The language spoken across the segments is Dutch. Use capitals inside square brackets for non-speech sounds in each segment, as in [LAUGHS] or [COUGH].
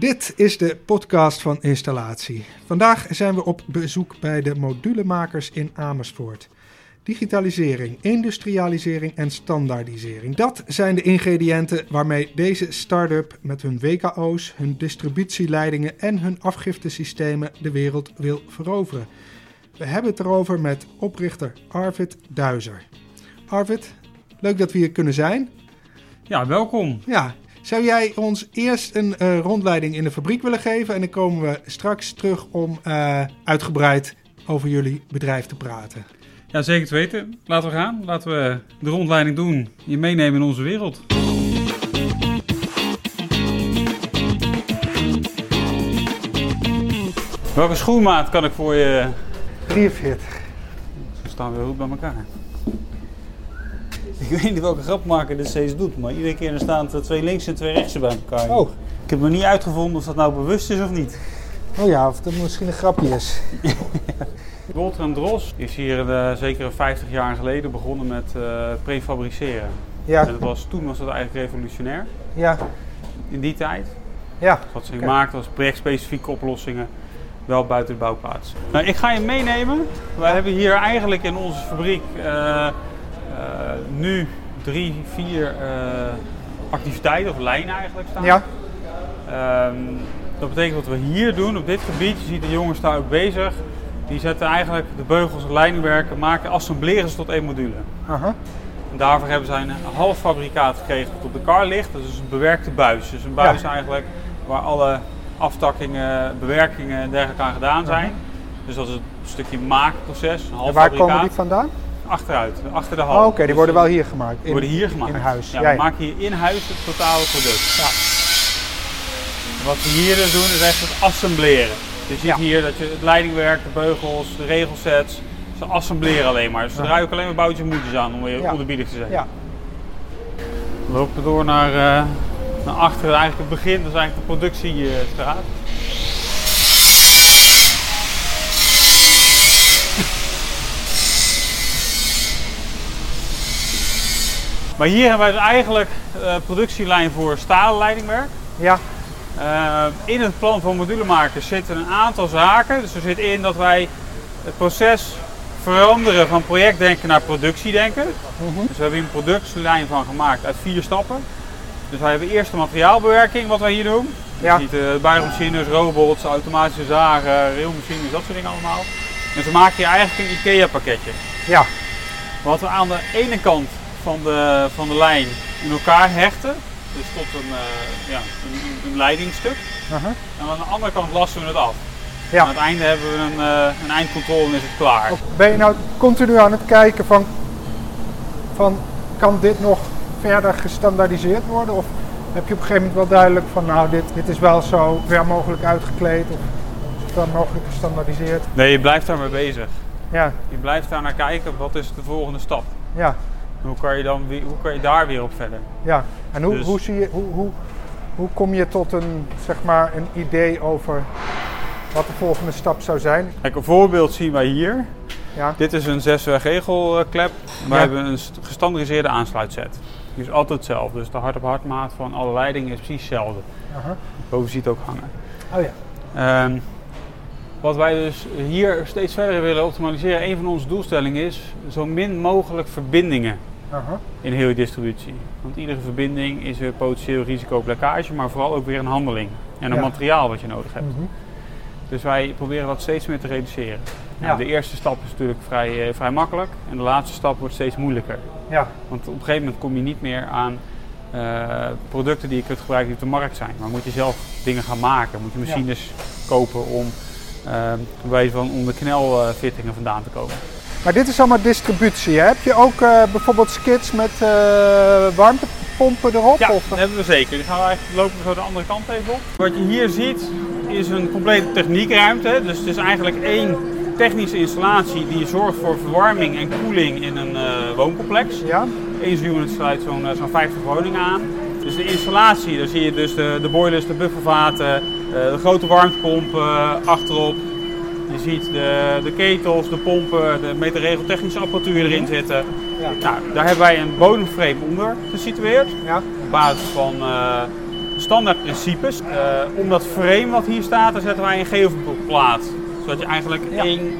Dit is de podcast van Installatie. Vandaag zijn we op bezoek bij de modulemakers in Amersfoort. Digitalisering, industrialisering en standaardisering. Dat zijn de ingrediënten waarmee deze start-up met hun WKO's, hun distributieleidingen en hun afgiftesystemen de wereld wil veroveren. We hebben het erover met oprichter Arvid Duizer. Arvid, leuk dat we hier kunnen zijn. Ja, welkom. Ja, zou jij ons eerst een uh, rondleiding in de fabriek willen geven? En dan komen we straks terug om uh, uitgebreid over jullie bedrijf te praten. Ja, zeker te weten. Laten we gaan. Laten we de rondleiding doen. Je meenemen in onze wereld. Welke schoenmaat kan ik voor je... 43. Ze staan weer goed bij elkaar. Ik weet niet welke grapmaker dit steeds doet, maar iedere keer staan er twee links en twee rechts bij elkaar. Oh. Ik heb nog niet uitgevonden of dat nou bewust is of niet. Oh ja, of dat misschien een grapje is. [LAUGHS] Wolter Dros is hier uh, zeker 50 jaar geleden begonnen met uh, prefabriceren. Ja. En dat was, toen was dat eigenlijk revolutionair. Ja. In die tijd. Ja. Wat ze okay. maakten was projectspecifieke oplossingen, wel buiten de bouwplaats. Nou, ik ga je meenemen. Wij hebben hier eigenlijk in onze fabriek uh, nu drie, vier activiteiten of lijnen eigenlijk staan. Ja. Um, dat betekent wat we hier doen op dit gebied. Je ziet de jongens daar ook bezig. Die zetten eigenlijk de beugels en leidingwerken, maken, assembleren ze tot één module. Uh-huh. En daarvoor hebben zij een half fabrikaat gekregen dat op de kar ligt. Dat is een bewerkte buis. Dus een buis Ja. eigenlijk waar alle aftakkingen, bewerkingen en dergelijke aan gedaan zijn. Dus dat is een stukje maakproces, een half En waar fabrikaat. komen die vandaan? Achteruit, achter de Oh, hal. Oké, die Dus worden wel die hier gemaakt. In, worden hier gemaakt. In huis. Ja, Ja, we maken hier in huis het totale product. Ja. Wat we hier dus doen is echt het assembleren. Je ziet Ja. hier dat je het leidingwerk, de beugels, de regelsets, ze assembleren alleen maar. Dus Ja. draaien ook alleen maar boutjes en moedjes aan om weer Ja. onderbiedig te zijn. Ja. We lopen door naar, eh, naar achteren, eigenlijk het begin, dat is eigenlijk de productiestraat. Maar hier hebben wij dus eigenlijk eh productielijn voor stalen leidingwerk. Ja. Uh, in het plan van modulemakers zitten een aantal zaken. Dus er zit in dat wij het proces veranderen van projectdenken naar productiedenken. Mhm. Dus we hebben hier een productielijn van gemaakt uit vier stappen. Dus wij hebben eerst de materiaalbewerking, wat wij hier doen. Ja. Je ziet uh, robots, automatische zagen, railmachines, dat soort dingen allemaal. Dus we maken hier eigenlijk een IKEA pakketje. Ja. Wat we aan de ene kant van de, van de lijn in elkaar hechten. Dus tot een, uh, ja, een, een leidingstuk. Uh-huh. En aan de andere kant lassen we het af. Ja. Aan het einde hebben we een, uh, een eindcontrole en is het klaar. Ben je nou continu aan het kijken van, van kan dit nog verder gestandaardiseerd worden? Of heb je op een gegeven moment wel duidelijk van nou dit, dit is wel zo ver mogelijk uitgekleed of zo ver mogelijk gestandaardiseerd? Nee, je blijft daarmee bezig. Ja, Je blijft daar naar kijken, wat is de volgende stap? ja, Hoe kan je, dan hoe kan je daar weer op verder? ja. En hoe, Dus- hoe, zie je, hoe, hoe, hoe kom je tot een, zeg maar, een idee over wat de volgende stap zou zijn? Kijk, een voorbeeld zien wij hier. Ja, Dit is een zesweg regelklep. Ja. hebben een st- gestandaardiseerde aansluitset. Die is altijd hetzelfde. Dus de hart-op-hart maat van alle leidingen is precies hetzelfde. aha. Boven ziet ook hangen. Oh ja. Ehm, wat wij dus hier steeds verder willen optimaliseren, een van onze doelstellingen is zo min mogelijk verbindingen aha. in heel je distributie. Want iedere verbinding is weer potentieel risico op lekkage, maar vooral ook weer een handeling en een Ja. materiaal wat je nodig hebt. Mhm. Dus wij proberen dat steeds meer te reduceren. Ja. Nou, de eerste stap is natuurlijk vrij, eh, vrij makkelijk en de laatste stap wordt steeds moeilijker. Ja, Want op een gegeven moment kom je niet meer aan eh, producten die je kunt gebruiken die op de markt zijn. Maar moet je zelf dingen gaan maken. Moet je machines kopen om, eh, bij van om de knelfittingen vandaan te komen. Maar dit is allemaal distributie. Hè? Heb je ook eh, bijvoorbeeld skits met eh, warmtepompen erop? Ja, Of, dat hebben we zeker. Die gaan we eigenlijk lopen we zo de andere kant even op. Wat je hier ziet is een complete techniekruimte. Dus het is eigenlijk één technische installatie die zorgt voor verwarming en koeling in een eh, wooncomplex. ja? Eén unit sluit zo'n zo'n 50 woningen aan. Dus de installatie, daar zie je dus de, de boilers, de buffervaten, de grote warmtepompen eh, achterop. Je ziet de, de ketels, de pompen, de meterregeltechnische apparatuur erin zitten. Ja. Nou, daar hebben wij een bodemframe onder gesitueerd. Ja? Op basis van eh, standaard principes. Uh, om dat frame wat hier staat, daar zetten wij een gevelplaat. Zodat je eigenlijk één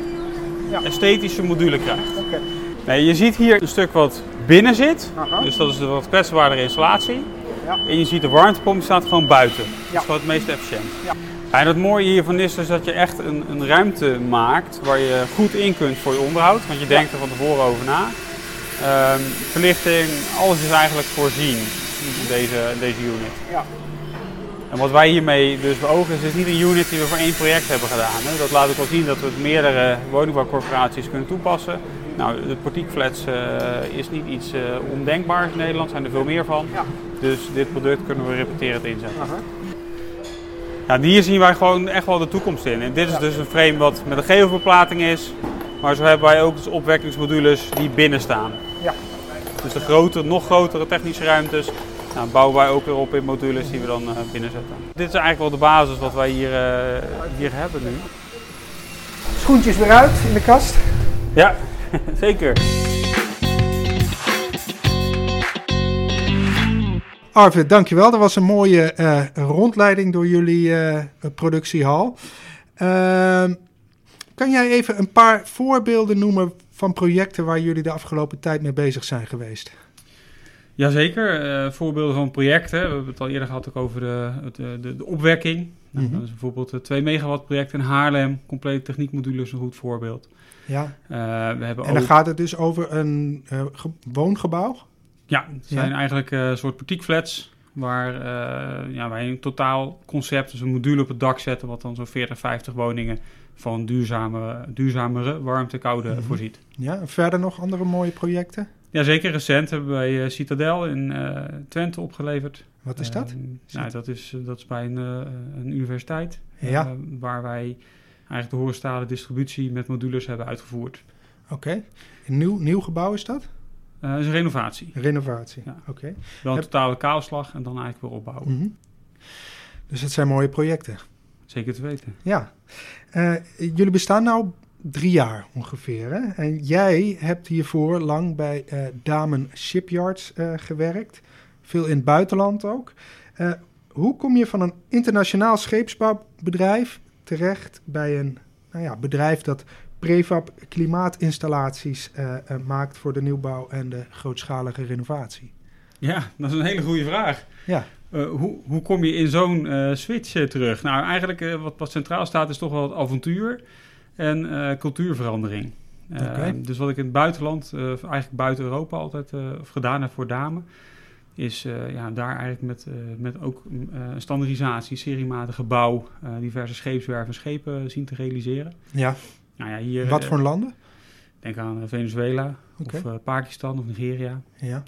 ja. esthetische module krijgt. Okay. Nee, je ziet hier een stuk wat binnen zit. Dus dat is de wat kwetsbaardere installatie. Ja. En je ziet de warmtepomp staat gewoon buiten. Dat is gewoon het meest efficiënt. En het mooie hiervan is dus dat je echt een, een, ruimte maakt waar je goed in kunt voor je onderhoud. Want je denkt er van tevoren over na. Um, verlichting, alles is eigenlijk voorzien in deze, deze unit. Ja. En wat wij hiermee dus beogen is, is niet een unit die we voor één project hebben gedaan. Hè. Dat laat ook wel zien dat we het meerdere woningbouwcorporaties kunnen toepassen. Nou, de portiekflats uh, is niet iets uh, ondenkbaars in Nederland, zijn er veel meer van. Ja. Dus dit product kunnen we repeterend inzetten. Ja, hier zien wij gewoon echt wel de toekomst in. En dit is dus een frame wat met een gevelverplating is. Maar zo hebben wij ook dus opwekkingsmodules die binnen staan. Ja. Dus de grote, nog grotere technische ruimtes nou, bouwen wij ook weer op in modules die we dan uh, binnen zetten. Dit is eigenlijk wel de basis wat wij hier, uh, hier hebben nu. Schoentjes weer uit in de kast? Ja, [LAUGHS] zeker. Arvid, dankjewel. Dat was een mooie uh, rondleiding door jullie uh, productiehal. Uh, kan jij even een paar voorbeelden noemen van projecten waar jullie de afgelopen tijd mee bezig zijn geweest? Jazeker, uh, voorbeelden van projecten. We hebben het al eerder gehad ook over de, de, de, opwekking. Nou, mhm. dat is bijvoorbeeld het 2 megawatt project in Haarlem. Complete techniekmodule is een goed voorbeeld. Ja. We hebben en dan gaat het dus over een woongebouw? Ja, het zijn eigenlijk een soort portiekflats. Waar ja, wij een totaal concept, dus een module op het dak zetten. Wat dan zo'n 40, 50 woningen van duurzame, duurzamere warmte-koude mhm. voorziet. Ja, en verder nog andere mooie projecten? Ja, zeker recent hebben wij uh, Citadel in uh, Twente opgeleverd. Wat is dat? Uh, nou, dat is, dat is bij een, een universiteit. Ja. waar wij eigenlijk de horizontale distributie met modules hebben uitgevoerd. Oké. Een nieuw, nieuw gebouw is dat? Dat is een renovatie. Renovatie, ja. oké. Wel een totale kaalslag en dan eigenlijk weer opbouwen. Mm Dus dat zijn mooie projecten. Zeker te weten. Ja. jullie bestaan nou drie jaar ongeveer. Hè? En jij hebt hiervoor lang bij uh, Damen Shipyards gewerkt. Veel in het buitenland ook. Hoe kom je van een internationaal scheepsbouwbedrijf terecht bij een nou ja, bedrijf dat prefab klimaatinstallaties maakt voor de nieuwbouw en de grootschalige renovatie? Ja, dat is een hele goede vraag. Ja. hoe, hoe kom je in zo'n switch terug? Nou, eigenlijk wat, wat centraal staat is toch wel het avontuur en cultuurverandering. Dus wat ik in het buitenland, eigenlijk buiten Europa altijd gedaan heb voor Dame, is ja, daar eigenlijk met, met ook standaardisatie, seriematige bouw, diverse scheepswerven schepen zien te realiseren. Ja. Nou ja hier, Wat voor landen? Denk aan Venezuela of Pakistan of Nigeria. Ja.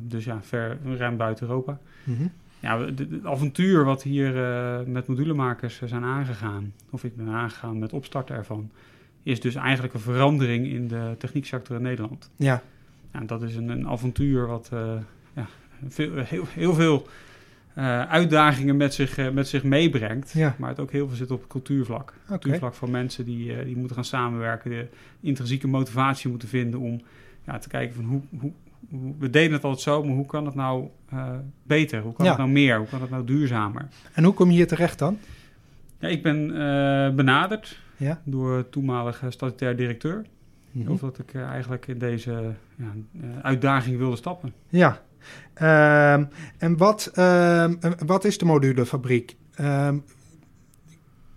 dus ja, ver, ruim buiten Europa. Mm ja, het avontuur wat hier met modulemakers zijn aangegaan, of ik ben aangegaan met opstarten ervan, is dus eigenlijk een verandering in de technieksector in Nederland. Ja. ja dat is een, een avontuur wat uh, ja, veel, heel, heel veel uh, uitdagingen met zich, met zich meebrengt. Ja. Maar het ook heel veel zit op het cultuurvlak. Okay. Cultuurvlak van mensen die, die moeten gaan samenwerken, de intrinsieke motivatie moeten vinden om ja, te kijken van hoe, hoe, we deden het altijd zo, maar hoe kan het nou beter? Hoe kan het nou meer? Hoe kan het nou duurzamer? En hoe kom je hier terecht dan? Ja, ik ben benaderd ja? door toenmalige statutair directeur. Mm Of dat ik eigenlijk in deze ja, uitdaging wilde stappen. Ja. Um, en wat, um, wat is de modulefabriek? Um,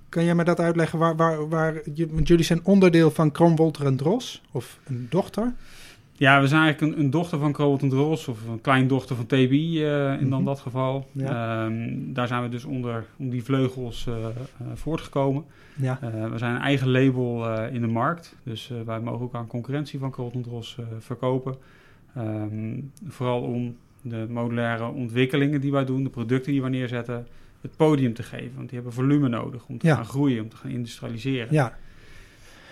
kan jij me dat uitleggen? Waar, waar, waar, want jullie zijn onderdeel van Kron, Wolter en Dros, of een dochter? Ja, we zijn eigenlijk een, een dochter van Crowell Dros, of een kleindochter van TBI uh, in dan mhm. dat geval. Ja. Um, daar zijn we dus onder om die vleugels uh, uh, voortgekomen. Ja. we zijn een eigen label in de markt, dus wij mogen ook aan concurrentie van Crowell Dros verkopen. Um, vooral om de modulaire ontwikkelingen die wij doen, de producten die we neerzetten, het podium te geven. Want die hebben volume nodig om te gaan groeien, om te gaan industrialiseren. Ja.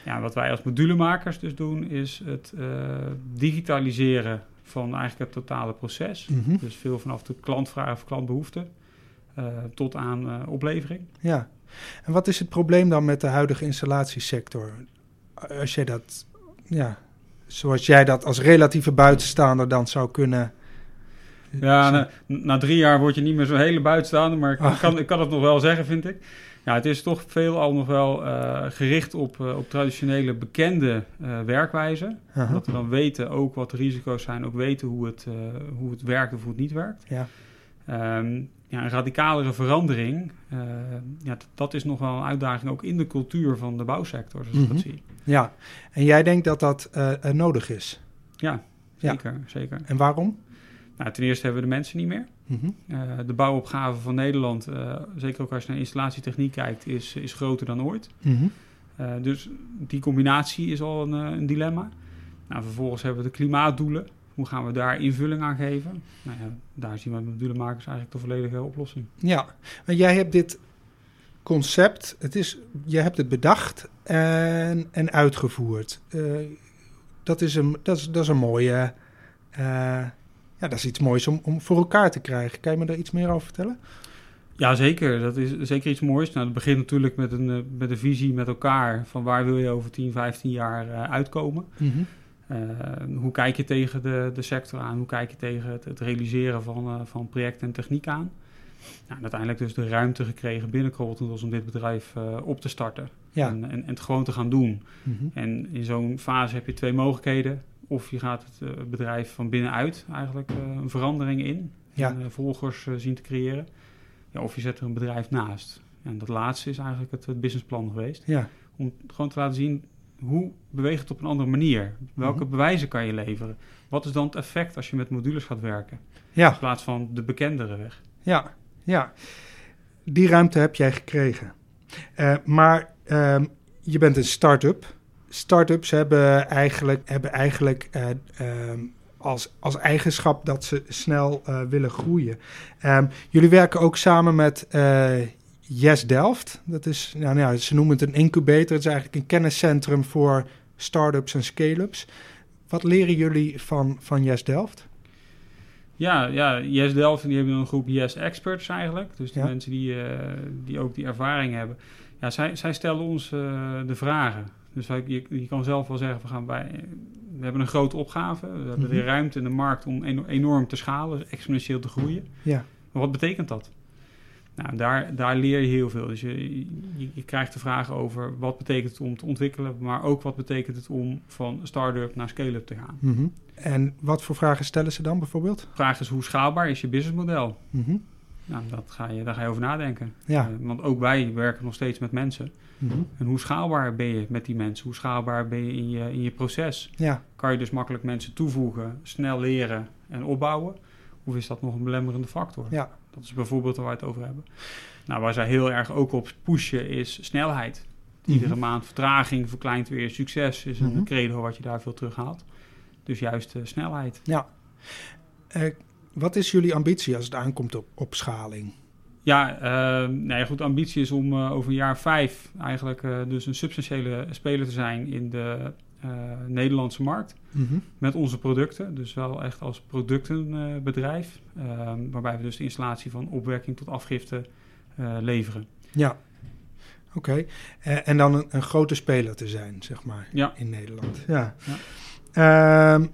Ja, wat wij als modulemakers dus doen, is het uh, digitaliseren van eigenlijk het totale proces. Mhm. Dus veel vanaf de klantvraag of klantbehoefte uh, tot aan uh, oplevering. Ja, en wat is het probleem dan met de huidige installatiesector? Als jij dat, ja, zoals jij dat als relatieve buitenstaander dan zou kunnen Ja, na, na, drie jaar word je niet meer zo'n hele buitenstaander, maar ik, Ach. kan, ik kan het nog wel zeggen, vind ik. Ja, het is toch veelal nog wel eh, gericht op, eh, op traditionele bekende eh, werkwijzen. Dat we dan weten ook wat de risico's zijn, ook weten hoe het, hoe het werkt of hoe het niet werkt. Ja. Ehm, ja, een radicalere verandering, ja, dat, is nog wel een uitdaging ook in de cultuur van de bouwsector, zoals ik Mhm. dat zie. Ja, en jij denkt dat dat eh, eh, nodig is. Ja, Ja. zeker. zeker. En waarom? Nou, ten eerste hebben we de mensen niet meer. Mhm. Eh, de bouwopgave van Nederland, zeker ook als je naar installatietechniek kijkt, is, is groter dan ooit. Mhm. Dus die combinatie is al een, een dilemma. Nou, vervolgens hebben we de klimaatdoelen. Hoe gaan we daar invulling aan geven? Nou ja, daar zien we met doelenmakers eigenlijk de volledige oplossing. Ja, want jij hebt dit concept, het is, jij hebt het bedacht en, en uitgevoerd. Eh, dat, is een, dat, is, dat is een mooie, eh, ja, dat is iets moois om, om voor elkaar te krijgen. Kan je me daar iets meer over vertellen? Ja, zeker. Dat is zeker iets moois. Nou, het begint natuurlijk met een, eh, met een visie met elkaar van waar wil je over 10, 15 jaar uitkomen. Eh, hoe kijk je tegen de, de sector aan? Hoe kijk je tegen het, het realiseren van, van projecten en techniek aan? Nou, uiteindelijk dus de ruimte gekregen binnen Coreltools om dit bedrijf eh, op te starten. Ja. En, en, en het gewoon te gaan doen. Mhm. En in zo'n fase heb je twee mogelijkheden. Of je gaat het eh, bedrijf van binnenuit eigenlijk eh, een verandering in. Ja. En volgers zien te creëren. Ja, of je zet er een bedrijf naast. En dat laatste is eigenlijk het, het businessplan geweest. Ja, Om gewoon te laten zien hoe beweegt het op een andere manier. Welke Mhm. bewijzen kan je leveren? Wat is dan het effect als je met modules gaat werken? In plaats van de bekendere weg. ja, ja. Die ruimte heb jij gekregen. Eh, maar ehm, je bent een start-up. Start-ups hebben eigenlijk, hebben eigenlijk eh, ehm, als, als eigenschap dat ze snel eh, willen groeien. Ehm, jullie werken ook samen met Yes Delft. Dat is, nou, nou ze noemen het een incubator. Het is eigenlijk een kenniscentrum voor start-ups en scale-ups. Wat leren jullie van, van Yes Delft? Ja, ja, Yes Delft, die hebben een groep Yes Experts eigenlijk. Dus de Ja. mensen die, eh, die ook die ervaring hebben. Ja, zij, zij stellen ons eh, de vragen. Dus wij, je, je kan zelf wel zeggen, we, gaan bij, we hebben een grote opgave. We hebben de Mhm. ruimte in de markt om eno- enorm te schalen, exponentieel te groeien. Ja, Maar wat betekent dat? Nou, daar, daar leer je heel veel. Dus je, je, je krijgt de vragen over wat betekent het om te ontwikkelen, maar ook wat betekent het om van start-up naar scale-up te gaan. Mhm. En wat voor vragen stellen ze dan bijvoorbeeld? De vraag is hoe schaalbaar is je businessmodel? Mhm. Nou, dat ga je, daar ga je over nadenken. Ja. Eh, want ook wij werken nog steeds met mensen. Mhm. En hoe schaalbaar ben je met die mensen? Hoe schaalbaar ben je in je, in je proces? Ja, Kan je dus makkelijk mensen toevoegen, snel leren en opbouwen? Of is dat nog een belemmerende factor? ja, Dat is bijvoorbeeld waar we het over hebben. Nou, waar zij heel erg ook op pushen is snelheid. Iedere Mhm. maand vertraging verkleint weer succes. Is een Mhm. credo wat je daar veel terughaalt. Dus juist eh, snelheid. ja. Eh, wat is jullie ambitie als het aankomt op, op schaling? Ja, eh, nou ja, goed, de ambitie is om eh, over een jaar vijf eigenlijk dus een substantiële speler te zijn in de Nederlandse markt. Mhm. Met onze producten, dus wel echt als productenbedrijf. eh, waarbij we dus de installatie van opwerking tot afgifte eh, leveren. Ja, oké. Eh, en dan een, een grote speler te zijn, zeg maar, Ja. in Nederland. Ja. Ehm,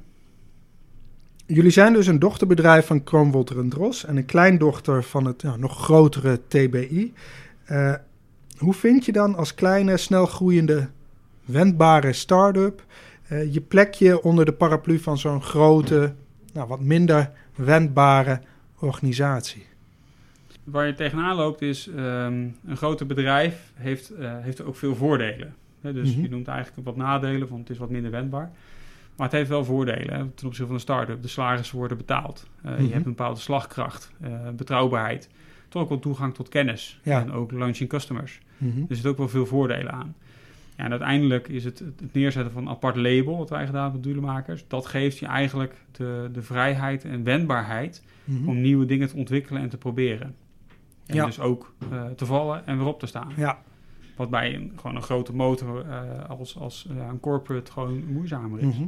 jullie zijn dus een dochterbedrijf van Kroonwolter en Dros en een kleindochter van het ja, nog grotere TBI. Eh, hoe vind je dan als kleine, snel groeiende, wendbare start-up eh, je plekje onder de paraplu van zo'n grote, nou, wat minder wendbare organisatie? Waar je tegenaan loopt is, ehm, een groter bedrijf heeft, eh, heeft ook veel voordelen. Hè, dus Mhm. je noemt eigenlijk wat nadelen, want het is wat minder wendbaar. Maar het heeft wel voordelen hè, ten opzichte van een start-up. De salarissen worden betaald. Eh, Mhm. Je hebt een bepaalde slagkracht, betrouwbaarheid. Toch ook wel toegang tot kennis. Ja. En ook launching customers. Mhm. Er zitten ook wel veel voordelen aan. Ja, en uiteindelijk is het het neerzetten van een apart label, wat wij gedaan hebben met duurmakers, dat geeft je eigenlijk de, de vrijheid en wendbaarheid Mhm. om nieuwe dingen te ontwikkelen en te proberen. En Ja. dus ook eh, te vallen en weer op te staan. Ja, Wat bij een, gewoon een grote motor eh, als, als eh, een corporate gewoon moeizamer is. Mhm.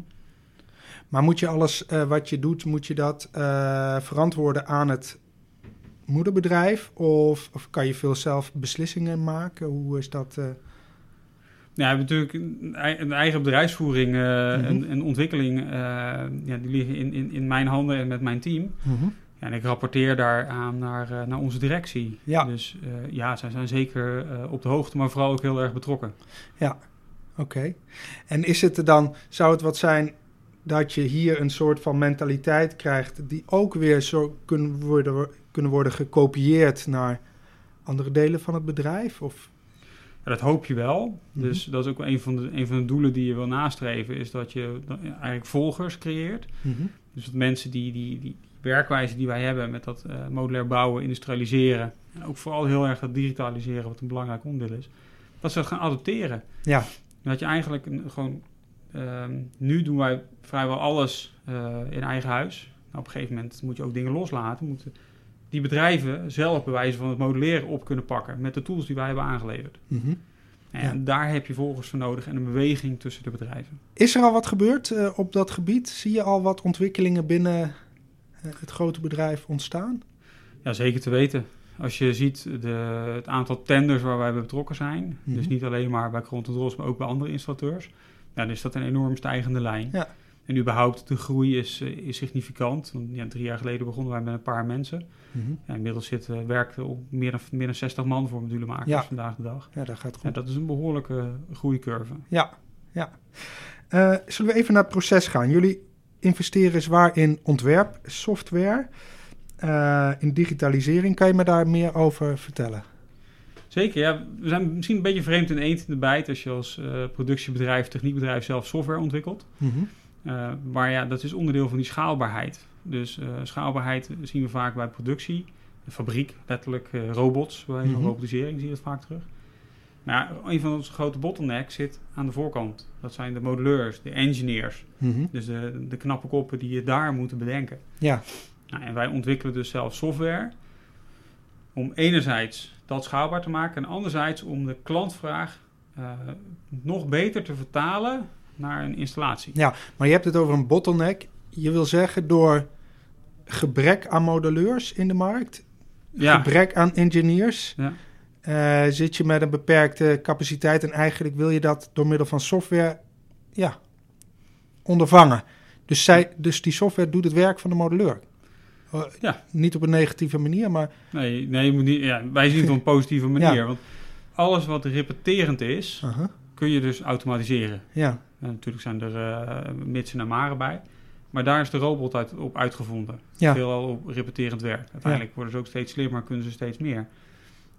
Maar moet je alles wat je doet, moet je dat verantwoorden aan het moederbedrijf? Of, of kan je veel zelf beslissingen maken? Hoe is dat? Ja, we hebben natuurlijk een, ei- een eigen bedrijfsvoering eh, Mhm. en, en ontwikkeling. eh, ja, die liggen in, in, in mijn handen en met mijn team. Ja, en ik rapporteer daar aan naar, eh, naar onze directie. Ja. Dus ja, zij zijn zeker op de hoogte, maar vooral ook heel erg betrokken. Oké. En is het er dan, zou het wat zijn dat je hier een soort van mentaliteit krijgt die ook weer zo kunnen worden, kunnen worden gekopieerd naar andere delen van het bedrijf? Of, Ja, dat hoop je wel. Mhm. Dus dat is ook een van, de, een van de doelen die je wil nastreven, is dat je eigenlijk volgers creëert. Dus dat mensen die, die, die werkwijze die wij hebben met dat eh, modulair bouwen, industrialiseren, en ook vooral heel erg dat digitaliseren, wat een belangrijk onderdeel is, dat ze dat gaan adopteren. Ja, En Dat je eigenlijk een, gewoon, ehm, nu doen wij vrijwel alles eh, in eigen huis. Nou, op een gegeven moment moet je ook dingen loslaten. Moeten die bedrijven zelf bewijzen van het modelleren op kunnen pakken met de tools die wij hebben aangeleverd. Mhm. En daar heb je volgers voor nodig en een beweging tussen de bedrijven. Is er al wat gebeurd eh, op dat gebied? Zie je al wat ontwikkelingen binnen eh, het grote bedrijf ontstaan? Ja, zeker te weten. Als je ziet de, het aantal tenders waar wij bij betrokken zijn, Mhm. dus niet alleen maar bij Grond en Dros, maar ook bij andere installateurs, dan is dat een enorm stijgende lijn. Ja. En überhaupt, de groei is, eh, is significant. Want, ja, drie jaar geleden begonnen wij met een paar mensen. Mhm. Ja, inmiddels zitten, werken op meer dan, meer dan 60 man voor modulemakers Ja. vandaag de dag. Ja, dat gaat Ja, goed. dat is een behoorlijke groeicurve. Ja, ja. Eh, zullen we even naar het proces gaan? Jullie investeren zwaar in ontwerp, software, eh, in digitalisering. Kan je me daar meer over vertellen? Zeker, ja. We zijn misschien een beetje vreemd in eend in de bijt als je als eh, productiebedrijf, techniekbedrijf zelf software ontwikkelt. Mhm. Eh, maar ja, dat is onderdeel van die schaalbaarheid. Dus eh, schaalbaarheid zien we vaak bij productie, de fabriek, letterlijk eh, robots, bij Mhm. robotisering zie je dat vaak terug. Maar ja, een van onze grote bottlenecks zit aan de voorkant. Dat zijn de modelleurs, de engineers. Mhm. Dus de, de knappe koppen die je daar moeten bedenken. Ja, Nou, en wij ontwikkelen dus zelf software om enerzijds dat schaalbaar te maken en anderzijds om de klantvraag nog beter te vertalen naar een installatie. maar je hebt het over een bottleneck. Je wil zeggen door gebrek aan modelleurs in de markt, Ja, gebrek aan engineers, ja. eh, zit je met een beperkte capaciteit en eigenlijk wil je dat door middel van software ja, ondervangen. Dus, zij, dus die software doet het werk van de modelleur. Eh, Ja. Niet op een negatieve manier, maar Nee, nee je moet niet, ja, wij zien het op een positieve [LAUGHS] manier. Ja. Want alles wat repeterend is, aha, kun je dus automatiseren. ja, En natuurlijk zijn er eh mitsen en maren bij. Maar daar is de robot uit, op uitgevonden. Ja. Veelal op repeterend werk. Uiteindelijk worden ze ook steeds slimmer, kunnen ze steeds meer.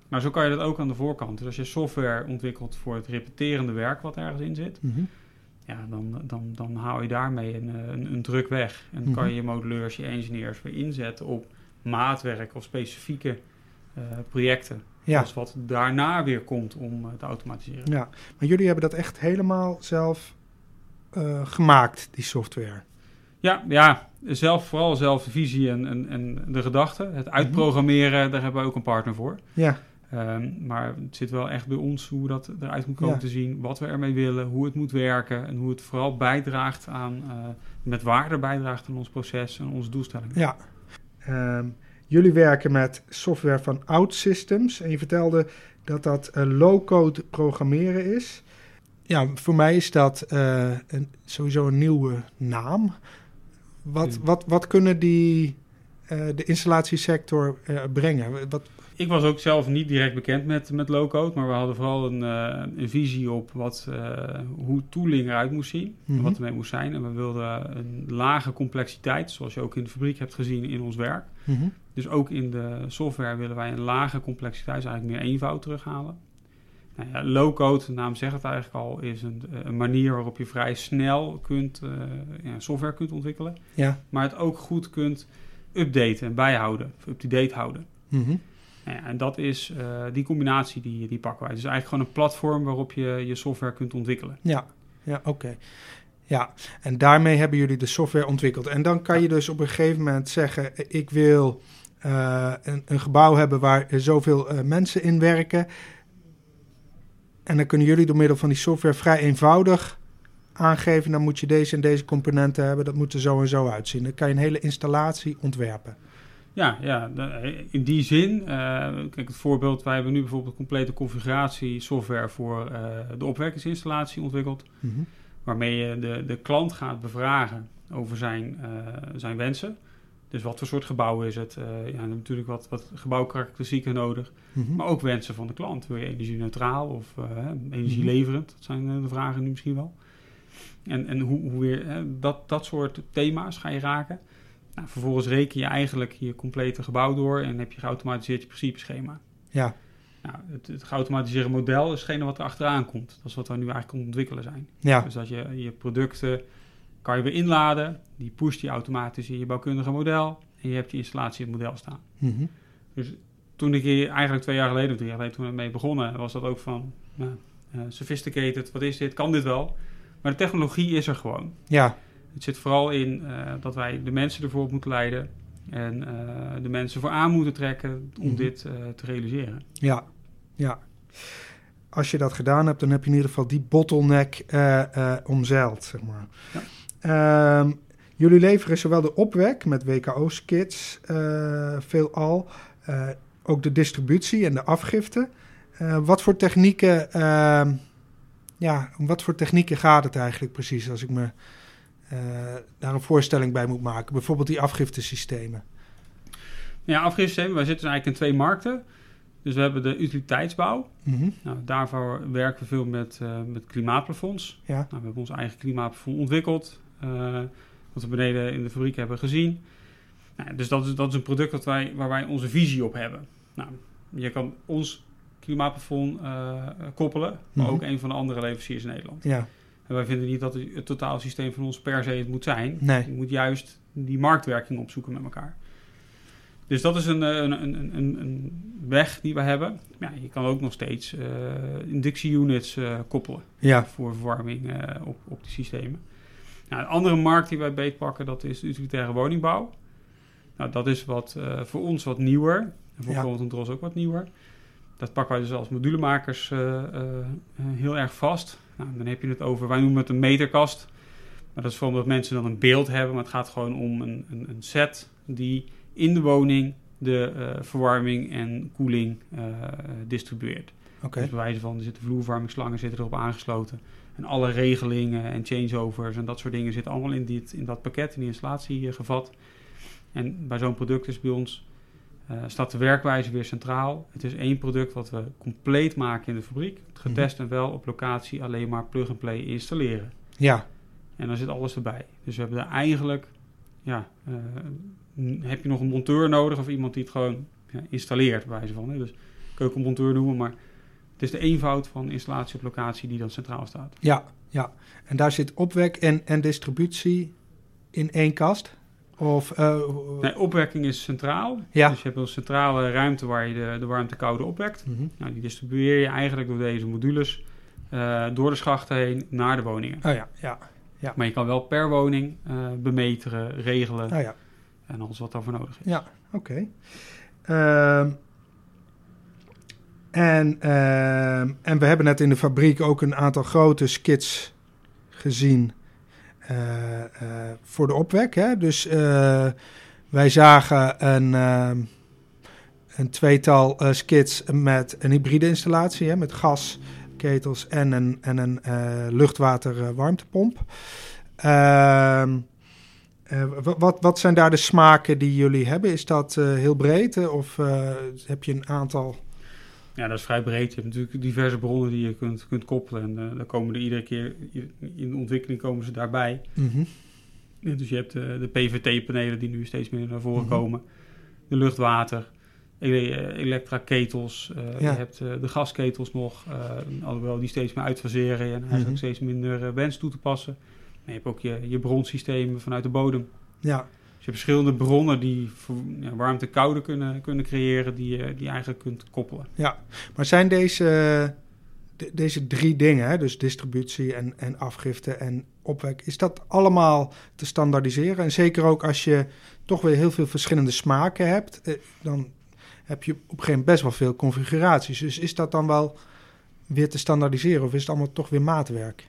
Maar zo kan je dat ook aan de voorkant. Dus als je software ontwikkelt voor het repeterende werk wat ergens in zit, mhm, ja, dan, dan, dan haal je daarmee een, eh, een, een druk weg. En dan kan Mhm. je je modelleurs, je engineers weer inzetten op maatwerk of specifieke eh, projecten. ja, Als wat daarna weer komt om eh, te automatiseren. ja. Maar jullie hebben dat echt helemaal zelf eh, gemaakt, die software. Ja, ja zelf, vooral zelf de visie en, en, en de gedachten. Het uitprogrammeren, daar hebben we ook een partner voor. Ja, Ehm, maar het zit wel echt bij ons hoe dat eruit moet komen Ja. te zien. Wat we ermee willen, hoe het moet werken. En hoe het vooral bijdraagt aan, eh, met waarde bijdraagt aan ons proces en onze doelstelling. ja. Ehm, jullie werken met software van OutSystems. En je vertelde dat dat eh, low-code programmeren is. Ja, voor mij is dat eh, een, sowieso een nieuwe naam. Wat, wat, wat kunnen die, eh, de installatiesector eh, brengen? Wat, Ik was ook zelf niet direct bekend met, met low-code, maar we hadden vooral een, een visie op wat, hoe tooling eruit moest zien Mhm. en wat ermee moest zijn. En we wilden een lage complexiteit, zoals je ook in de fabriek hebt gezien in ons werk. Mhm. Dus ook in de software willen wij een lage complexiteit, dus eigenlijk meer eenvoud terughalen. Nou ja, low-code, de naam zegt het eigenlijk al, is een, een manier waarop je vrij snel kunt, eh, ja, software kunt ontwikkelen. Ja. Maar het ook goed kunt updaten en bijhouden, of up-to-date houden. Mhm. Nou ja, en dat is eh, die combinatie die, die pakken wij. Dus eigenlijk gewoon een platform waarop je je software kunt ontwikkelen. Ja, ja oké. Ja, en daarmee hebben jullie de software ontwikkeld. En dan kan je dus op een gegeven moment zeggen: ik wil eh, een, een gebouw hebben waar er zoveel eh, mensen in werken. En dan kunnen jullie door middel van die software vrij eenvoudig aangeven: dan moet je deze en deze componenten hebben, dat moet er zo en zo uitzien. Dan kan je een hele installatie ontwerpen. Ja, ja in die zin, eh, kijk het voorbeeld, wij hebben nu bijvoorbeeld complete configuratie software voor eh, de opwerkingsinstallatie ontwikkeld. waarmee je de, de klant gaat bevragen over zijn, eh, zijn wensen. Dus wat voor soort gebouw is het? Uh, ja, natuurlijk wat, wat gebouwkarakteristieken nodig. Mhm. Maar ook wensen van de klant. Wil je energie-neutraal of uh, energieleverend? Dat zijn de vragen nu misschien wel. En, en hoe, hoe weer, dat, dat soort thema's ga je raken. Nou, vervolgens reken je eigenlijk je complete gebouw door en heb je geautomatiseerd je principeschema. Ja. Nou, het, het geautomatiseerde model is hetgene wat er achteraan komt. Dat is wat we nu eigenlijk aan het ontwikkelen zijn. Ja. Dus dat je je producten kan je weer inladen. Die pusht je automatisch in je bouwkundige model. En je hebt je installatie in het model staan. Mhm. Dus toen ik hier eigenlijk twee jaar geleden, drie jaar geleden toen we mee begonnen, was dat ook van uh, sophisticated, wat is dit, kan dit wel? Maar de technologie is er gewoon. Ja. Het zit vooral in uh, dat wij de mensen ervoor moeten leiden en uh, de mensen voor aan moeten trekken om Mhm. dit te realiseren. Ja, ja. Als je dat gedaan hebt, dan heb je in ieder geval die bottleneck omzeild, zeg maar. Ja. Ehm, jullie leveren zowel de opwek met WKO-skits uh, veelal, uh, ook de distributie en de afgifte. Uh, wat voor technieken, ehm, ja, om wat voor technieken gaat het eigenlijk precies als ik me daar een voorstelling bij moet maken? Bijvoorbeeld die afgiftesystemen. Ja, afgiftesystemen. Wij zitten eigenlijk in twee markten. Dus we hebben de utiliteitsbouw. Mm -hmm. nou, daarvoor werken we veel met, met klimaatplafonds. Ja. Nou, we hebben ons eigen klimaatplafond ontwikkeld. Uh, wat we beneden in de fabriek hebben gezien. Nou, dus dat is, dat is een product dat wij, waar wij onze visie op hebben. Nou, je kan ons klimaatplafond uh, koppelen, maar Mhm. ook een van de andere leveranciers in Nederland. Ja. En wij vinden niet dat het, totaalsysteem van ons per se het moet zijn. Nee. Je moet juist die marktwerking opzoeken met elkaar. Dus dat is een, een, een, een, een weg die we hebben. Ja, je kan ook nog steeds uh, inductie-units uh, koppelen Ja. voor verwarming uh, op, op die systemen. Nou, een andere markt die wij beetpakken, dat is de utilitaire woningbouw. Nou, dat is wat, uh, voor ons wat nieuwer. En voor Ja. bijvoorbeeld Dros ook wat nieuwer. Dat pakken wij dus als modulemakers uh, heel erg vast. Nou, dan heb je het over, wij noemen het een meterkast. Maar dat is vooral omdat mensen dan een beeld hebben. Maar het gaat gewoon om een, een, een set die in de woning de uh, verwarming en koeling distribueert. Oké. Okay. Dus bij wijze van, er zitten vloerverwarmingsslangen zitten erop aangesloten. En alle regelingen en changeovers en dat soort dingen zitten allemaal in, dit, in dat pakket, in die installatie uh, gevat. En bij zo'n product is bij ons, uh, staat de werkwijze weer centraal. Het is één product wat we compleet maken in de fabriek. Getest mm -hmm. en wel op locatie alleen maar plug-and-play installeren. Ja. En dan zit alles erbij. Dus we hebben er eigenlijk, ja, uh, heb je nog een monteur nodig of iemand die het gewoon ja, installeert, bij wijze van. Hè? Dus keukenmonteur noemen, maar het is de eenvoud van installatie op locatie die dan centraal staat. Ja, ja. En daar zit opwek en, en distributie in één kast? Of, uh, nee, opwekking is centraal. Ja. Dus je hebt een centrale ruimte waar je de, de warmte koude opwekt. Mm -hmm. nou, die distribueer je eigenlijk door deze modules uh, door de schachten heen naar de woningen. Oh ja, ja. ja. Maar je kan wel per woning uh, bemeteren, regelen oh ja. en alles wat daarvoor nodig is. Ja, oké. Okay. En, uh, en we hebben net in de fabriek ook een aantal grote skits gezien uh, uh, voor de opwek. Hè? Dus uh, wij zagen een, een tweetal skits met een hybride installatie, hè? met gasketels en een, en een luchtwater-warmtepomp. Ehm, wat, wat zijn daar de smaken die jullie hebben? Is dat heel breed of heb je een aantal... Ja, dat is vrij breed. Je hebt natuurlijk diverse bronnen die je kunt, kunt koppelen. En uh, dan komen er iedere keer in de ontwikkeling komen ze daarbij. Mm -hmm. Dus je hebt de, de PVT-panelen die nu steeds meer naar voren mm -hmm. komen. De luchtwater, ele elektra-ketels. Uh, ja. Je hebt uh, de gasketels nog. alhoewel die steeds meer uitfaseren en eigenlijk Mhm. mm -hmm. steeds minder wens toe te passen. Maar je hebt ook je, je bronsystemen vanuit de bodem. Ja. Je hebt verschillende bronnen die ja, warmte koude kunnen, kunnen creëren, die je die eigenlijk kunt koppelen. Ja, maar zijn deze, de, deze drie dingen, hè, dus distributie en, en afgifte en opwek, is dat allemaal te standaardiseren? En zeker ook als je toch weer heel veel verschillende smaken hebt, eh, dan heb je op een gegeven moment best wel veel configuraties. Dus is dat dan wel weer te standaardiseren of is het allemaal toch weer maatwerk?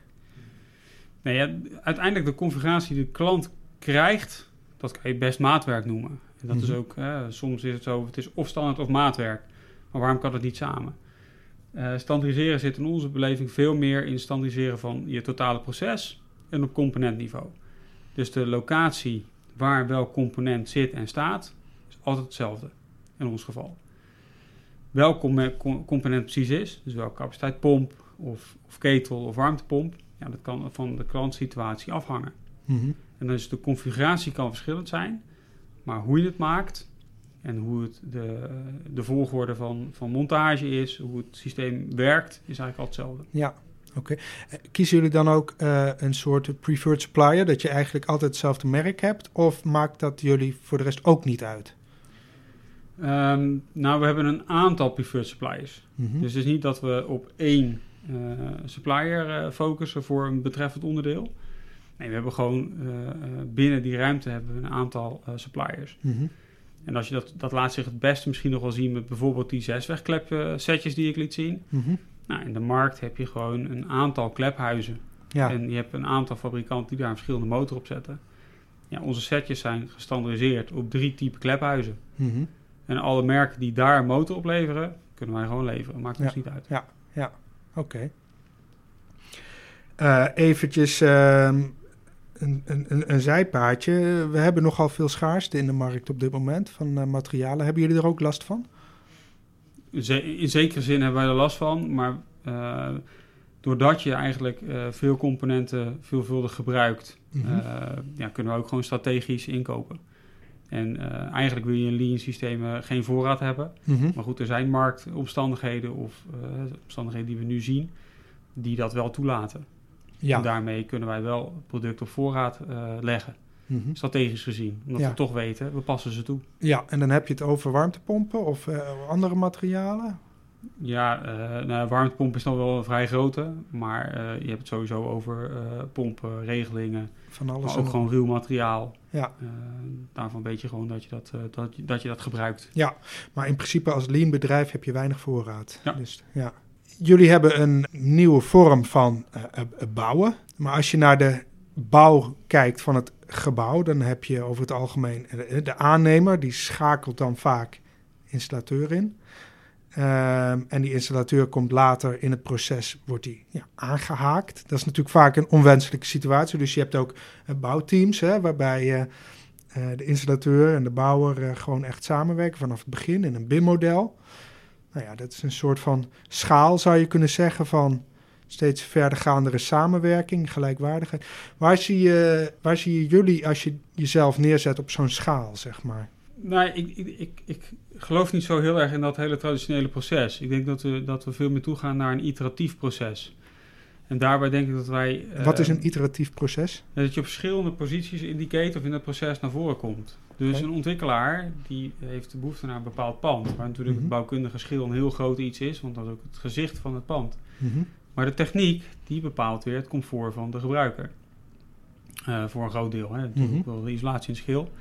Nee, ja, uiteindelijk de configuratie die de klant krijgt, dat kan je best maatwerk noemen. En dat mm -hmm. is ook, eh, soms is het zo, het is of standaard of maatwerk. Maar waarom kan het niet samen? Uh, standaardiseren zit in onze beleving veel meer in standaardiseren van je totale proces en op componentniveau. Dus de locatie waar welk component zit en staat, is altijd hetzelfde in ons geval. Welk component precies is, dus welke capaciteit pomp of, of ketel of warmtepomp, ja, dat kan van de klantsituatie afhangen. Mhm. En dus de configuratie kan verschillend zijn, maar hoe je het maakt en hoe het de, de volgorde van, van montage is, hoe het systeem werkt, is eigenlijk al hetzelfde. Ja, oké. Eh, Kiezen jullie dan ook eh, een soort preferred supplier, dat je eigenlijk altijd hetzelfde merk hebt, of maakt dat jullie voor de rest ook niet uit? Ehm, nou, we hebben een aantal preferred suppliers. Mhm. Dus het is niet dat we op één uh, supplier focussen voor een betreffend onderdeel. Nee, we hebben gewoon binnen die ruimte hebben we een aantal suppliers. Mhm. En als je dat, dat laat zich het beste misschien nog wel zien met bijvoorbeeld die zeswegklep setjes die ik liet zien. Mhm. Nou, in de markt heb je gewoon een aantal klephuizen. Ja. En je hebt een aantal fabrikanten die daar een verschillende motor op zetten. Ja, onze setjes zijn gestandardiseerd op drie typen klephuizen. Mhm. En alle merken die daar een motor op leveren, kunnen wij gewoon leveren. Maakt ons Ja. niet uit. Ja, ja, oké. Eh, eventjes ehm, een, een, een, zijpaadje. We hebben nogal veel schaarste in de markt op dit moment van eh, materialen. Hebben jullie er ook last van? In zekere zin hebben wij er last van, maar eh, doordat je eigenlijk eh, veel componenten veelvuldig gebruikt, Mhm. ja, kunnen we ook gewoon strategisch inkopen. En eigenlijk wil je in lean systemen geen voorraad hebben. Mhm. Maar goed, er zijn marktomstandigheden of omstandigheden die we nu zien, die dat wel toelaten. En Ja. daarmee kunnen wij wel product op voorraad eh, leggen, Mhm. strategisch gezien. Omdat Ja. we toch weten, we passen ze toe. ja, en dan heb je het over warmtepompen of eh, andere materialen. Ja, eh nou, warmtepomp is dan wel een vrij grote, maar je hebt het sowieso over pompen, regelingen, Van alles. maar en ook gewoon ruw materiaal. Ja. Daarvan weet je gewoon dat je dat, dat, dat je dat gebruikt. Maar in principe als lean bedrijf heb je weinig voorraad. Ja. Dus, ja. Jullie hebben een nieuwe vorm van eh, eh, eh, bouwen. Maar als je naar de bouw kijkt van het gebouw, dan heb je over het algemeen de aannemer, die schakelt dan vaak installateur in. Ehm, en die installateur komt later in het proces, wordt die ja, aangehaakt. Dat is natuurlijk vaak een onwenselijke situatie. Dus je hebt ook bouwteams, hè, waarbij eh, de installateur en de bouwer gewoon echt samenwerken vanaf het begin in een BIM-model. Nou ja, dat is een soort van schaal, zou je kunnen zeggen, van steeds verdergaandere samenwerking, gelijkwaardigheid. Waar zie je, waar zie je jullie als je jezelf neerzet op zo'n schaal, zeg maar? Nou, ik, ik, ik, ik geloof niet zo heel erg in dat hele traditionele proces. Ik denk dat we, dat we veel meer toegaan naar een iteratief proces. En daarbij denk ik dat wij... Wat is een iteratief proces? Dat je op verschillende posities indicator in het proces naar voren komt. Dus een ontwikkelaar die heeft de behoefte naar een bepaald pand. Waar natuurlijk Mhm. het bouwkundige schil een heel groot iets is, want dat is ook het gezicht van het pand. Mhm. Maar de techniek die bepaalt weer het comfort van de gebruiker. Eh, voor een groot deel. Hè. Natuurlijk Mhm. wel de isolatie en schil.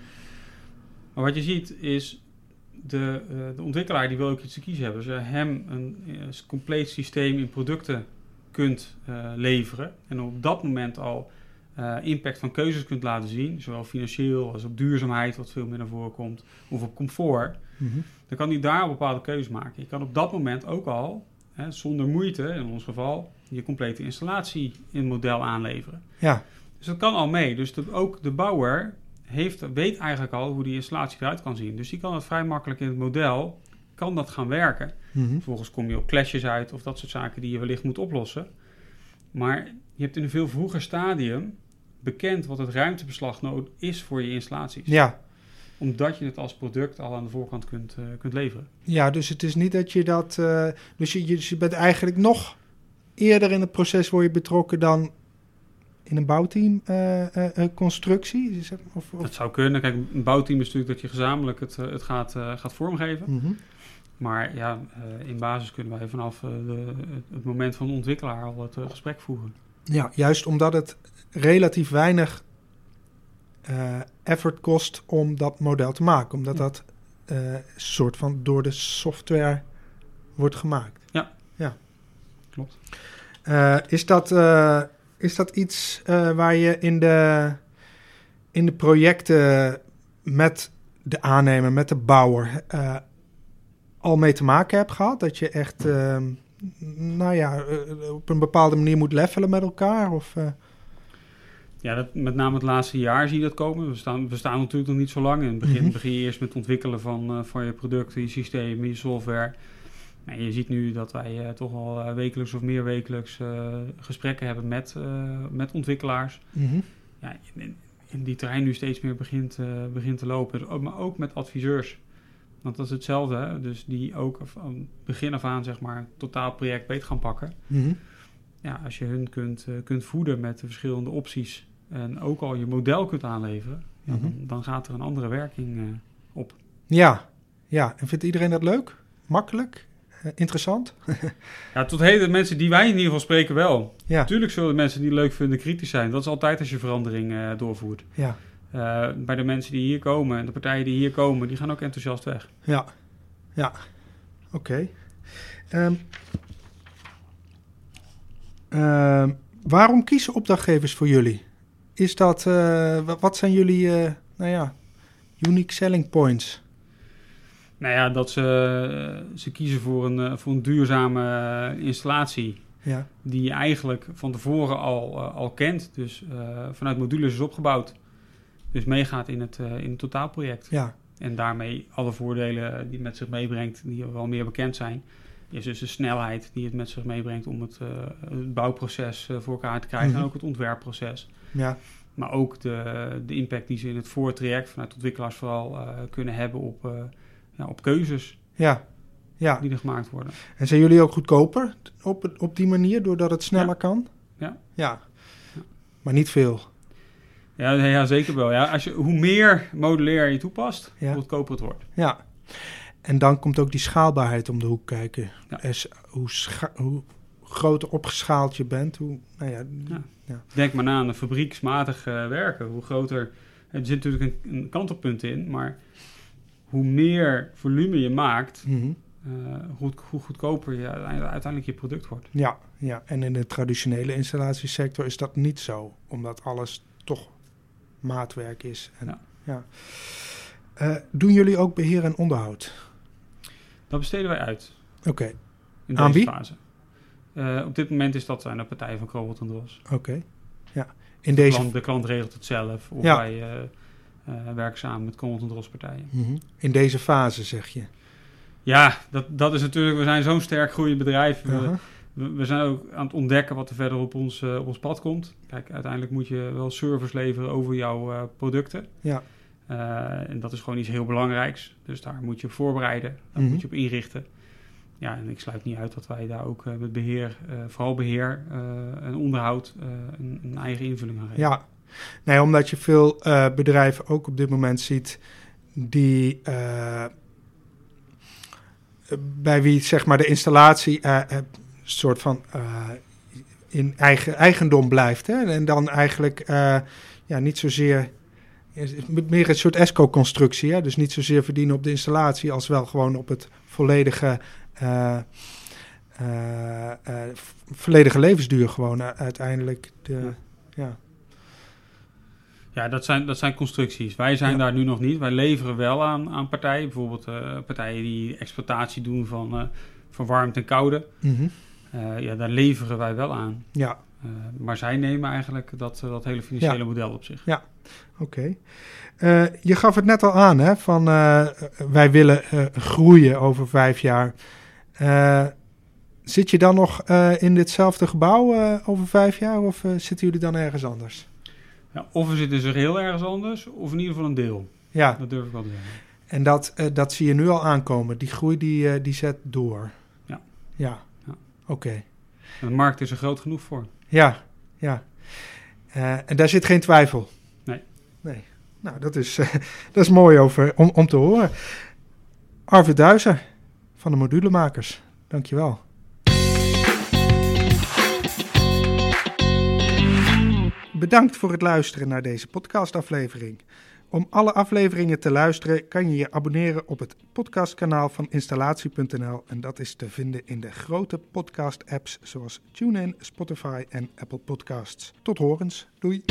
Maar wat je ziet is de, eh, de ontwikkelaar die wil ook iets te kiezen hebben. Als je hem een eh, compleet systeem in producten kunt leveren en op dat moment al eh, impact van keuzes kunt laten zien, zowel financieel als op duurzaamheid, wat veel meer naar voren komt, of op comfort, Mhm. dan kan hij daar een bepaalde keuze maken. Je kan op dat moment ook al, hè, zonder moeite in ons geval, je complete installatie in het model aanleveren. Ja, Dus dat kan al mee. Dus de- ook de bouwer heeft, weet eigenlijk al hoe die installatie eruit kan zien. Dus die kan het vrij makkelijk in het model, kan dat gaan werken. Mhm. Vervolgens kom je op clashes uit of dat soort zaken die je wellicht moet oplossen. Maar je hebt in een veel vroeger stadium bekend wat het ruimtebeslag nodig is voor je installaties. ja. Omdat je het als product al aan de voorkant kunt, eh, kunt leveren. Ja, dus het is niet dat je dat. eh, dus, je, dus je bent eigenlijk nog eerder in het proces word je betrokken dan in een bouwteam eh, constructie. Of, of, Dat zou kunnen. Kijk, een bouwteam is natuurlijk dat je gezamenlijk het, het gaat, gaat vormgeven. Mhm. Maar ja, in basis kunnen wij vanaf de, het, moment van de ontwikkelaar al het gesprek voeren. Ja, juist omdat het relatief weinig eh, effort kost om dat model te maken. Omdat dat eh, soort van door de software wordt gemaakt. Ja. ja. Klopt. Eh, is, dat, is dat iets waar je in de, in de projecten met de aannemer, met de bouwer, al mee te maken hebt gehad? Dat je echt, eh, nou ja, op een bepaalde manier moet levelen met elkaar? Of, Ja, dat, met name het laatste jaar zie je dat komen. We staan, we staan natuurlijk nog niet zo lang. In het begin Mhm. begin je eerst met het ontwikkelen van, eh, van je producten, je systemen, je software. En je ziet nu dat wij eh, toch al eh, wekelijks of meer wekelijks gesprekken hebben met, met ontwikkelaars. Mhm. Ja, in, in die terrein nu steeds meer begint, begint te lopen. Dus ook- Maar ook met adviseurs. Want dat is hetzelfde. Hè? Dus die ook van begin af aan zeg maar, een totaal project beet gaan pakken Mhm. ja, als je hun kunt, kunt voeden met de verschillende opties en ook al je model kunt aanleveren, ja, Mhm. dan, dan gaat er een andere werking eh, op. Ja, ja. En vindt iedereen dat leuk? Makkelijk? Eh, interessant? [LAUGHS] Ja, tot heden mensen die wij in ieder geval spreken wel. Ja, Natuurlijk zullen de mensen die het leuk vinden kritisch zijn. Dat is altijd als je verandering eh, doorvoert. ja, bij de mensen die hier komen en de partijen die hier komen, die gaan ook enthousiast weg. ja. Ja, oké. Ehm, ehm, waarom kiezen opdrachtgevers voor jullie? Is dat, eh, wa- wat zijn jullie, eh, nou ja, unique selling points? Nou ja, dat ze, eh, ze kiezen voor een, voor een duurzame installatie Ja, die je eigenlijk van tevoren al, al kent. Dus vanuit modules is opgebouwd. Dus meegaat in het, in het totaalproject. ja, En daarmee alle voordelen die het met zich meebrengt, die wel meer bekend zijn. Is dus de snelheid die het met zich meebrengt om het, het bouwproces voor elkaar te krijgen. Mhm. En ook het ontwerpproces. Ja, Maar ook de, de impact die ze in het voortraject vanuit ontwikkelaars vooral eh, kunnen hebben op, eh, ja, op keuzes ja, ja. die er gemaakt worden. En zijn jullie ook goedkoper op, op die manier, doordat het sneller Ja. kan? Ja. Ja, Ja. maar niet veel. Ja, ja zeker wel. Ja, als je, hoe meer modulair je toepast, hoe goedkoper het wordt. Ja. En dan komt ook die schaalbaarheid om de hoek kijken. Ja. Hoe, scha- hoe groter opgeschaald je bent, hoe, nou ja, Denk maar na aan een fabrieksmatig eh, werken. Hoe groter. Er zit natuurlijk een, een kantelpunt in, maar hoe meer volume je maakt, mhm. eh, hoe, hoe goedkoper je uiteindelijk je product wordt. ja, ja. En in de traditionele installatiesector is dat niet zo, omdat alles toch maatwerk is. En, ja. Ja. Eh, doen jullie ook beheer en onderhoud? Dat besteden wij uit Oké, in Aan deze wie? fase. Eh, op dit moment is dat zijn de partijen van Crowell en Dros. oké. Ja. In De deze, klant, de klant regelt het zelf. Of Ja. wij eh, werken samen met Crowell en Dros partijen. Mhm. in deze fase, zeg je. Ja, dat, dat is natuurlijk... We zijn zo'n sterk groeiend bedrijf. We. We, we zijn ook aan het ontdekken wat er verder op ons, op ons pad komt. Kijk, uiteindelijk moet je wel service leveren over jouw producten. Ja. En dat is gewoon iets heel belangrijks. Dus daar moet je op voorbereiden, daar Mhm. moet je op inrichten. Ja, en ik sluit niet uit dat wij daar ook eh, met beheer, eh, vooral beheer eh, en onderhoud, een, een eigen invulling aan geven. Ja, nee, omdat je veel bedrijven ook op dit moment ziet die bij wie zeg maar de installatie eh, soort van in eigen eigendom blijft. Hè? En dan eigenlijk ja, niet zozeer meer een soort ESCO-constructie. Dus niet zozeer verdienen op de installatie als wel gewoon op het volledige. Eh, eh, eh, volledige levensduur gewoon uiteindelijk de, Ja. ja. Ja, dat zijn, dat zijn constructies. Wij zijn Ja. daar nu nog niet. Wij leveren wel aan, aan partijen. Bijvoorbeeld eh, partijen die exploitatie doen van, eh, van warmte en koude. Mhm. Eh, ja, daar leveren wij wel aan. Ja, Eh, maar zij nemen eigenlijk dat, dat hele financiële model op zich. oké. Eh, je gaf het net al aan, hè, van eh, wij willen eh, groeien over vijf jaar. Eh, zit je dan nog eh, in ditzelfde gebouw eh, over vijf jaar of zitten jullie dan ergens anders? Ja, of we zitten zich heel ergens anders, of in ieder geval een deel. Ja, Dat durf ik wel te zeggen. en dat, dat zie je nu al aankomen. Die groei die, die zet door. Ja. Ja, Ja. oké. De markt is er groot genoeg voor. Ja, ja. En daar zit geen twijfel. Nee. Nee. Nou, dat is, [LAUGHS] dat is mooi over, om, om te horen. Arvid Duizer van de Modulemakers. Dankjewel. Bedankt voor het luisteren naar deze podcastaflevering. Om alle afleveringen te luisteren kan je je abonneren op het podcastkanaal van installatie.nl en dat is te vinden in de grote podcast apps zoals TuneIn, Spotify en Apple Podcasts. Tot horens. Doei.